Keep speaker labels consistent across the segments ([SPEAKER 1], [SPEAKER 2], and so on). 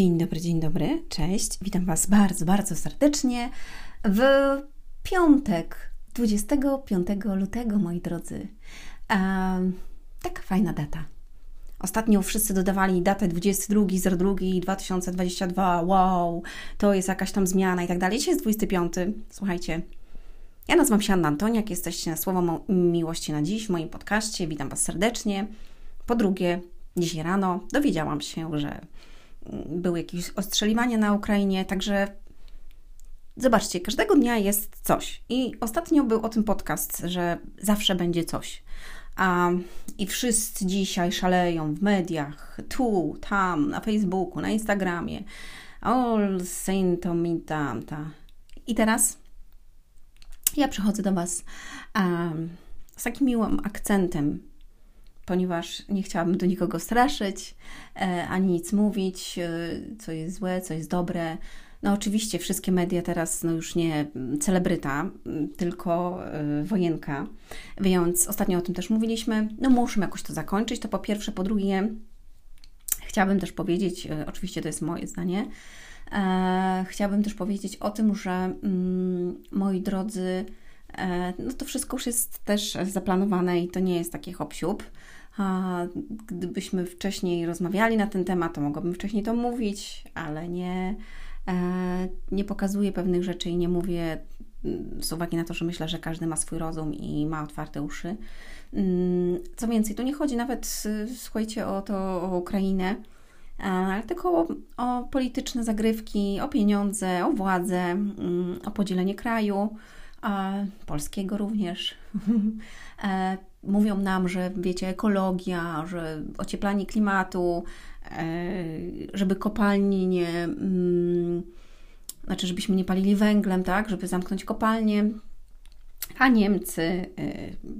[SPEAKER 1] Dzień dobry, dzień dobry, cześć. Witam Was bardzo, bardzo serdecznie w piątek, 25 lutego, moi drodzy. Um, taka fajna data. Ostatnio wszyscy dodawali datę 22.02.2022. Wow, to jest jakaś tam zmiana i tak dalej. Dzisiaj jest 25. Słuchajcie, ja nazywam się Anna Antoniak, jesteście na Słowo Miłości na Dziś w moim podcaście. Witam Was serdecznie. Po drugie, dzisiaj rano dowiedziałam się, że były jakieś ostrzeliwania na Ukrainie, także zobaczcie, każdego dnia jest coś. I ostatnio był o tym podcast, że zawsze będzie coś. A, I wszyscy dzisiaj szaleją w mediach, tu, tam, na Facebooku, na Instagramie. All saint mi tamta. I teraz ja przychodzę do Was um, z takim miłym akcentem ponieważ nie chciałabym do nikogo straszyć, e, ani nic mówić, e, co jest złe, co jest dobre. No oczywiście wszystkie media teraz, no już nie celebryta, tylko e, wojenka, więc ostatnio o tym też mówiliśmy. No musimy jakoś to zakończyć, to po pierwsze. Po drugie, chciałabym też powiedzieć, oczywiście to jest moje zdanie, chciałabym też powiedzieć o tym, że mm, moi drodzy, no to wszystko już jest też zaplanowane i to nie jest takie hop -siup. Gdybyśmy wcześniej rozmawiali na ten temat, to mogłabym wcześniej to mówić, ale nie, e, nie pokazuję pewnych rzeczy i nie mówię mm, z uwagi na to, że myślę, że każdy ma swój rozum i ma otwarte uszy. Mm, co więcej, tu nie chodzi nawet, słuchajcie, o to, o Ukrainę, ale tylko o, o polityczne zagrywki, o pieniądze, o władzę, mm, o podzielenie kraju, polskiego również. E, mówią nam, że wiecie, ekologia, że ocieplanie klimatu, e, żeby kopalni nie, mm, znaczy żebyśmy nie palili węglem, tak, żeby zamknąć kopalnie. A Niemcy e,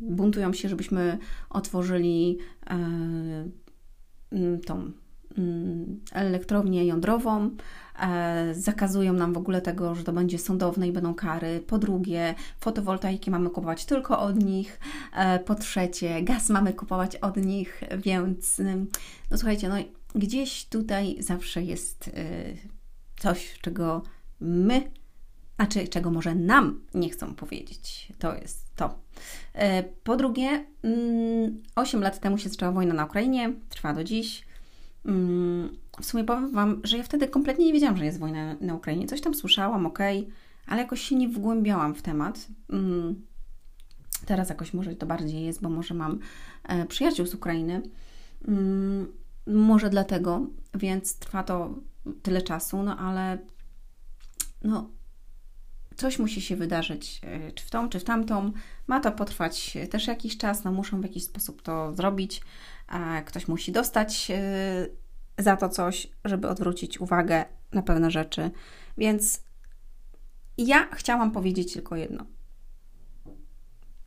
[SPEAKER 1] buntują się, żebyśmy otworzyli mm, tą elektrownię jądrową, E, zakazują nam w ogóle tego, że to będzie sądowne i będą kary. Po drugie, fotowoltaiki mamy kupować tylko od nich. E, po trzecie, gaz mamy kupować od nich, więc no słuchajcie, no gdzieś tutaj zawsze jest e, coś, czego my, a czy czego może nam nie chcą powiedzieć. To jest to. Po drugie, 8 mm, lat temu się zaczęła wojna na Ukrainie, trwa do dziś. Mm, w sumie powiem Wam, że ja wtedy kompletnie nie wiedziałam, że jest wojna na Ukrainie. Coś tam słyszałam, ok, ale jakoś się nie wgłębiałam w temat. Mm, teraz jakoś może to bardziej jest, bo może mam e, przyjaciół z Ukrainy. Mm, może dlatego, więc trwa to tyle czasu, no ale no, coś musi się wydarzyć, e, czy w tą, czy w tamtą. Ma to potrwać też jakiś czas, no muszą w jakiś sposób to zrobić. Ktoś musi dostać e, za to coś, żeby odwrócić uwagę na pewne rzeczy. Więc ja chciałam powiedzieć tylko jedno.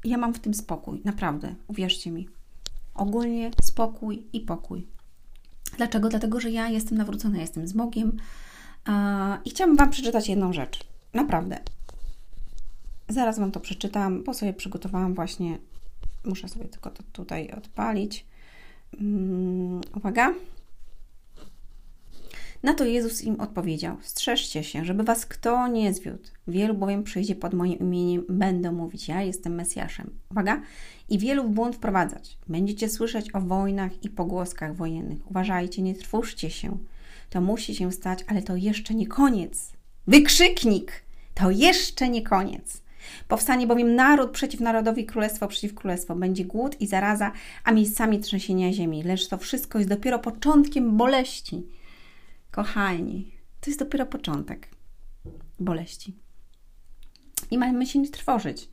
[SPEAKER 1] Ja mam w tym spokój, naprawdę, uwierzcie mi. Ogólnie spokój i pokój. Dlaczego? Dlatego, że ja jestem nawrócona, jestem z Bogiem i chciałabym Wam przeczytać jedną rzecz. Naprawdę. Zaraz Wam to przeczytam, bo sobie przygotowałam właśnie. Muszę sobie tylko to tutaj odpalić. Um, uwaga. Na to Jezus im odpowiedział: Strzeżcie się, żeby was kto nie zwiódł. Wielu bowiem przyjdzie pod moim imieniem, będą mówić: Ja jestem Mesjaszem. Uwaga! I wielu w błąd wprowadzać. Będziecie słyszeć o wojnach i pogłoskach wojennych. Uważajcie, nie trwóżcie się. To musi się stać, ale to jeszcze nie koniec. Wykrzyknik! To jeszcze nie koniec. Powstanie bowiem naród przeciw narodowi, królestwo przeciw królestwo. Będzie głód i zaraza, a miejscami trzęsienia ziemi. Lecz to wszystko jest dopiero początkiem boleści. Kochani, to jest dopiero początek boleści. I mamy się nie trwożyć.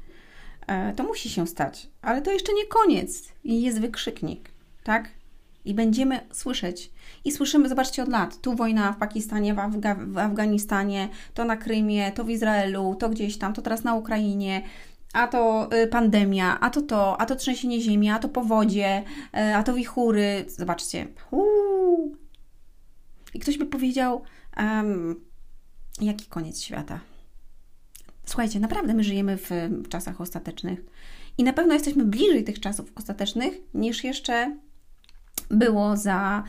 [SPEAKER 1] E, to musi się stać, ale to jeszcze nie koniec. I jest wykrzyknik, tak? I będziemy słyszeć. I słyszymy, zobaczcie, od lat. Tu wojna w Pakistanie, w, Afga w Afganistanie, to na Krymie, to w Izraelu, to gdzieś tam, to teraz na Ukrainie a to y, pandemia, a to to, a to trzęsienie ziemi, a to powodzie, y, a to wichury. Zobaczcie. Uuu, i ktoś by powiedział, um, jaki koniec świata? Słuchajcie, naprawdę my żyjemy w czasach ostatecznych i na pewno jesteśmy bliżej tych czasów ostatecznych niż jeszcze było za,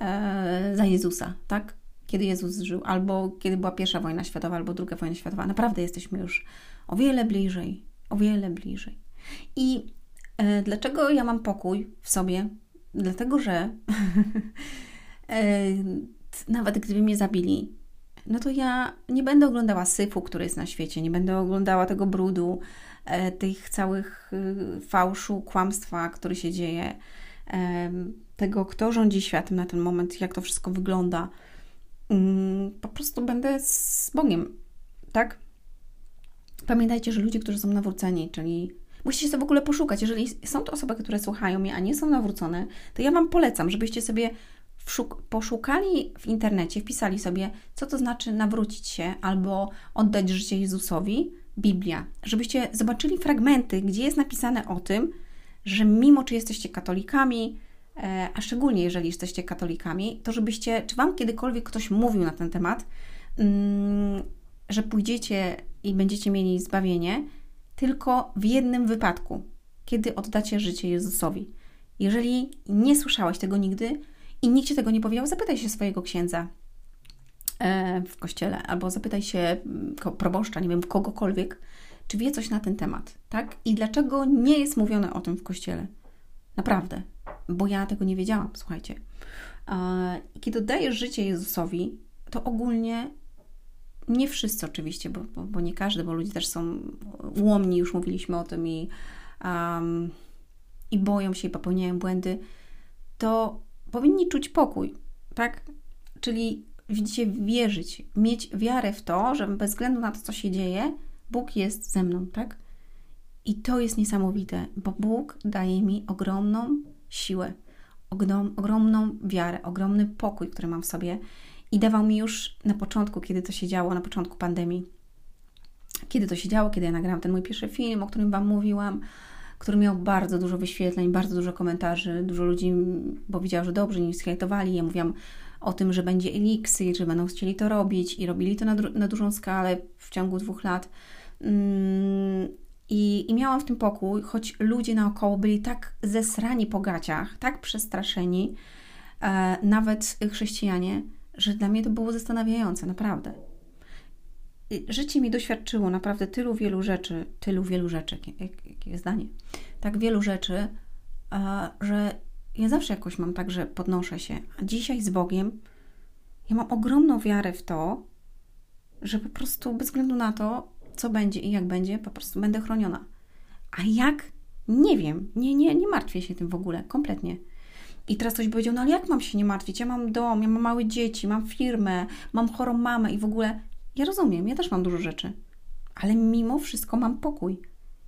[SPEAKER 1] e, za Jezusa, tak? kiedy Jezus żył, albo kiedy była pierwsza wojna światowa, albo druga wojna światowa. Naprawdę jesteśmy już o wiele bliżej, o wiele bliżej. I e, dlaczego ja mam pokój w sobie? Dlatego, że e, nawet gdyby mnie zabili, no to ja nie będę oglądała syfu, który jest na świecie, nie będę oglądała tego brudu, tych całych y, fałszu, kłamstwa, który się dzieje, tego, kto rządzi światem na ten moment, jak to wszystko wygląda. Mm, po prostu będę z Bogiem, tak? Pamiętajcie, że ludzie, którzy są nawróceni, czyli musicie sobie w ogóle poszukać. Jeżeli są to osoby, które słuchają mnie, a nie są nawrócone, to ja Wam polecam, żebyście sobie poszukali w internecie, wpisali sobie, co to znaczy nawrócić się albo oddać życie Jezusowi, Biblia, żebyście zobaczyli fragmenty, gdzie jest napisane o tym, że mimo czy jesteście katolikami, e, a szczególnie jeżeli jesteście katolikami, to żebyście, czy Wam kiedykolwiek ktoś mówił na ten temat, mm, że pójdziecie i będziecie mieli zbawienie tylko w jednym wypadku, kiedy oddacie życie Jezusowi. Jeżeli nie słyszałeś tego nigdy i nikt ci tego nie powiedział, zapytaj się swojego księdza e, w kościele albo zapytaj się proboszcza, nie wiem, kogokolwiek, czy wie coś na ten temat, tak? I dlaczego nie jest mówione o tym w kościele? Naprawdę, bo ja tego nie wiedziałam, słuchajcie. Kiedy oddajesz życie Jezusowi, to ogólnie nie wszyscy oczywiście, bo, bo, bo, nie każdy, bo ludzie też są łomni, już mówiliśmy o tym i, um, i boją się i popełniają błędy, to powinni czuć pokój, tak? Czyli widzicie, wierzyć, mieć wiarę w to, że bez względu na to, co się dzieje, Bóg jest ze mną, tak? I to jest niesamowite, bo Bóg daje mi ogromną siłę, ogromną wiarę, ogromny pokój, który mam w sobie i dawał mi już na początku, kiedy to się działo, na początku pandemii. Kiedy to się działo, kiedy ja nagrałam ten mój pierwszy film, o którym Wam mówiłam, który miał bardzo dużo wyświetleń, bardzo dużo komentarzy, dużo ludzi, bo widziało, że dobrze, nie skajtowali. Ja mówiłam o tym, że będzie eliksir, że będą chcieli to robić i robili to na, na dużą skalę w ciągu dwóch lat. Mm, i, I miałam w tym pokój, choć ludzie naokoło byli tak zesrani po gaciach, tak przestraszeni, e, nawet chrześcijanie, że dla mnie to było zastanawiające, naprawdę. Życie mi doświadczyło naprawdę tylu wielu rzeczy, tylu wielu rzeczy, jakie zdanie, tak wielu rzeczy, że ja zawsze jakoś mam tak, że podnoszę się. A dzisiaj z Bogiem ja mam ogromną wiarę w to, że po prostu bez względu na to, co będzie i jak będzie, po prostu będę chroniona. A jak? Nie wiem. Nie, nie, nie martwię się tym w ogóle, kompletnie. I teraz ktoś powiedział, no ale jak mam się nie martwić? Ja mam dom, ja mam małe dzieci, mam firmę, mam chorą mamę i w ogóle. Ja rozumiem, ja też mam dużo rzeczy, ale mimo wszystko mam pokój.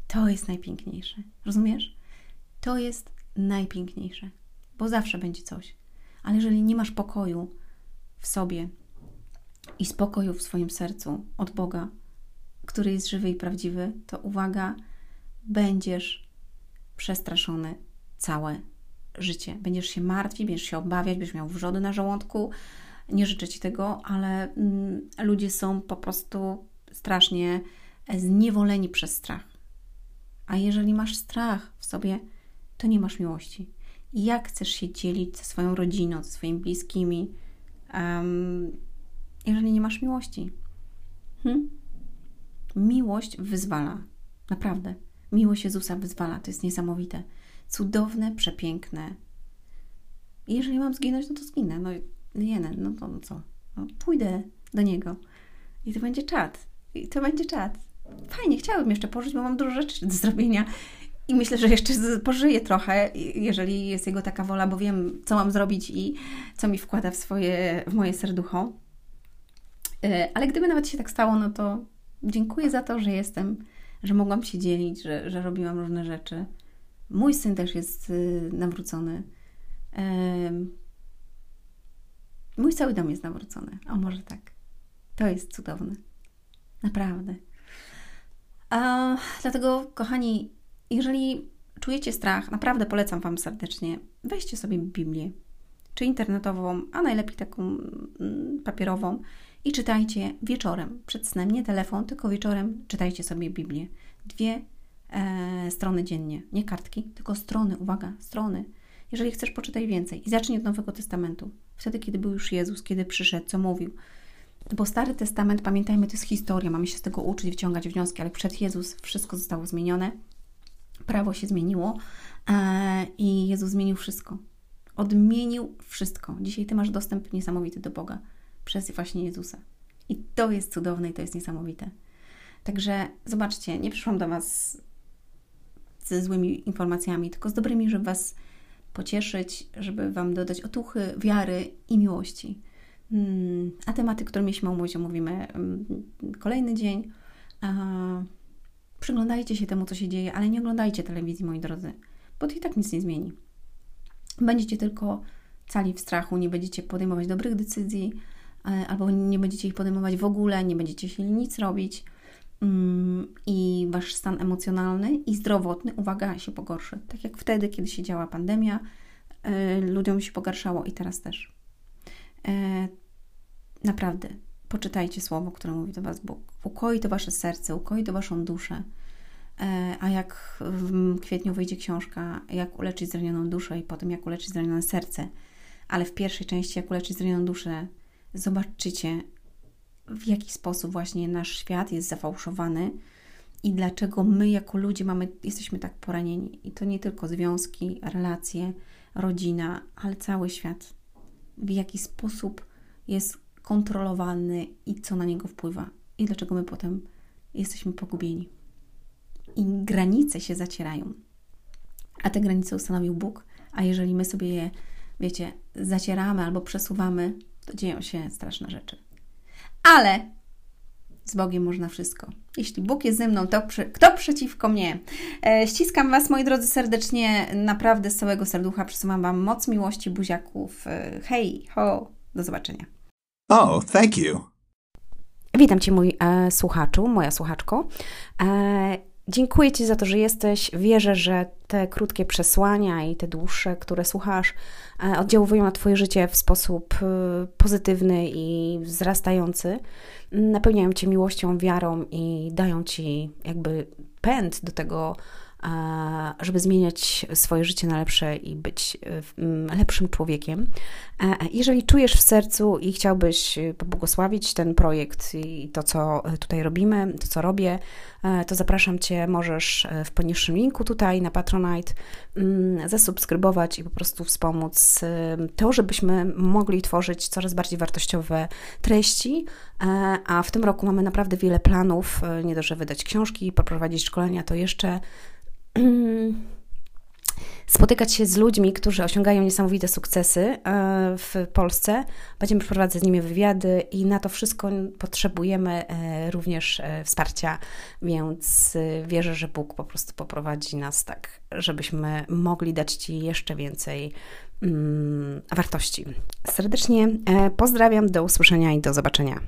[SPEAKER 1] To jest najpiękniejsze. Rozumiesz? To jest najpiękniejsze, bo zawsze będzie coś. Ale jeżeli nie masz pokoju w sobie i spokoju w swoim sercu od Boga, który jest żywy i prawdziwy, to uwaga, będziesz przestraszony całe życie. Będziesz się martwić, będziesz się obawiać, będziesz miał wrzody na żołądku. Nie życzę Ci tego, ale mm, ludzie są po prostu strasznie zniewoleni przez strach. A jeżeli masz strach w sobie, to nie masz miłości. Jak chcesz się dzielić ze swoją rodziną, ze swoimi bliskimi, um, jeżeli nie masz miłości? Hm? Miłość wyzwala. Naprawdę. Miłość Jezusa wyzwala. To jest niesamowite cudowne, przepiękne. Jeżeli mam zginąć, no to zginę. No nie, no to no co? No, pójdę do niego. I to będzie czat. I to będzie czat. Fajnie, chciałabym jeszcze pożyć, bo mam dużo rzeczy do zrobienia. I myślę, że jeszcze pożyję trochę, jeżeli jest jego taka wola, bo wiem, co mam zrobić i co mi wkłada w, swoje, w moje serducho. E, ale gdyby nawet się tak stało, no to dziękuję za to, że jestem, że mogłam się dzielić, że, że robiłam różne rzeczy. Mój syn też jest y, nawrócony. Mój cały dom jest nawrócony. O, może tak. To jest cudowne. Naprawdę. A, dlatego, kochani, jeżeli czujecie strach, naprawdę polecam Wam serdecznie, weźcie sobie Biblię, czy internetową, a najlepiej taką mm, papierową i czytajcie wieczorem, przed snem, nie telefon, tylko wieczorem czytajcie sobie Biblię. Dwie e, strony dziennie. Nie kartki, tylko strony, uwaga, strony. Jeżeli chcesz, poczytaj więcej i zacznij od Nowego Testamentu. Wtedy, kiedy był już Jezus, kiedy przyszedł, co mówił. Bo Stary Testament, pamiętajmy, to jest historia, mamy się z tego uczyć, wyciągać wnioski, ale przed Jezus wszystko zostało zmienione, prawo się zmieniło e, i Jezus zmienił wszystko. Odmienił wszystko. Dzisiaj Ty masz dostęp niesamowity do Boga przez właśnie Jezusa. I to jest cudowne i to jest niesamowite. Także zobaczcie, nie przyszłam do Was ze złymi informacjami, tylko z dobrymi, żeby Was pocieszyć, żeby Wam dodać otuchy, wiary i miłości. Hmm, a tematy, które mieliśmy omówić, omówimy mm, kolejny dzień. Przyglądajcie się temu, co się dzieje, ale nie oglądajcie telewizji, moi drodzy, bo to i tak nic nie zmieni. Będziecie tylko cali w strachu, nie będziecie podejmować dobrych decyzji, albo nie będziecie ich podejmować w ogóle, nie będziecie chcieli nic robić mm, i wasz stan emocjonalny i zdrowotny, uwaga, się pogorszy. Tak jak wtedy, kiedy się działa pandemia, e, ludziom się pogarszało i teraz też. E, naprawdę, poczytajcie słowo, które mówi do Was Bóg. Ukoi to Wasze serce, ukoi to Waszą duszę. E, a jak w kwietniu wyjdzie książka, jak uleczyć zranioną duszę i potem jak uleczyć zranione serce, ale w pierwszej części, jak uleczyć zranioną duszę, zobaczycie, w jaki sposób właśnie nasz świat jest zafałszowany i dlaczego my jako ludzie mamy, jesteśmy tak poranieni. I to nie tylko związki, relacje, rodzina, ale cały świat. W jaki sposób jest kontrolowany i co na niego wpływa. I dlaczego my potem jesteśmy pogubieni i granice się zacierają. A te granice ustanowił Bóg, a jeżeli my sobie je, wiecie, zacieramy albo przesuwamy, to dzieją się straszne rzeczy. Ale z Bogiem można wszystko. Jeśli Bóg jest ze mną, to przy, kto przeciwko mnie? E, ściskam Was, moi drodzy, serdecznie, naprawdę z całego serducha. Przesuwam Wam moc miłości buziaków. E, hej, ho, do zobaczenia.
[SPEAKER 2] Oh, thank you.
[SPEAKER 1] Witam Cię, mój e, słuchaczu, moja słuchaczko. Dziękuję Ci za to, że jesteś. Wierzę, że te krótkie przesłania i te dłuższe, które słuchasz, e, oddziałują na Twoje życie w sposób e, pozytywny i wzrastający. Napełniają Cię miłością, wiarą i dają Ci jakby pęd do tego, żeby zmieniać swoje życie na lepsze i być e, lepszym człowiekiem. E, jeżeli czujesz w sercu i chciałbyś e, pobłogosławić ten projekt i to, co tutaj robimy, to, co robię, to zapraszam Cię, możesz w poniższym linku tutaj na Patronite mm, zasubskrybować i po prostu wspomóc to, żebyśmy mogli tworzyć coraz bardziej wartościowe treści, a w tym roku mamy naprawdę wiele planów, nie dość, że wydać książki, poprowadzić szkolenia, to jeszcze spotykać się z ludźmi, którzy osiągają niesamowite sukcesy e, w Polsce. Będziemy przeprowadzać z nimi wywiady i na to wszystko potrzebujemy e, również e, wsparcia, więc wierzę, że Bóg po prostu poprowadzi nas tak, żebyśmy mogli dać Ci jeszcze więcej mm, wartości. Serdecznie pozdrawiam, do usłyszenia i do zobaczenia.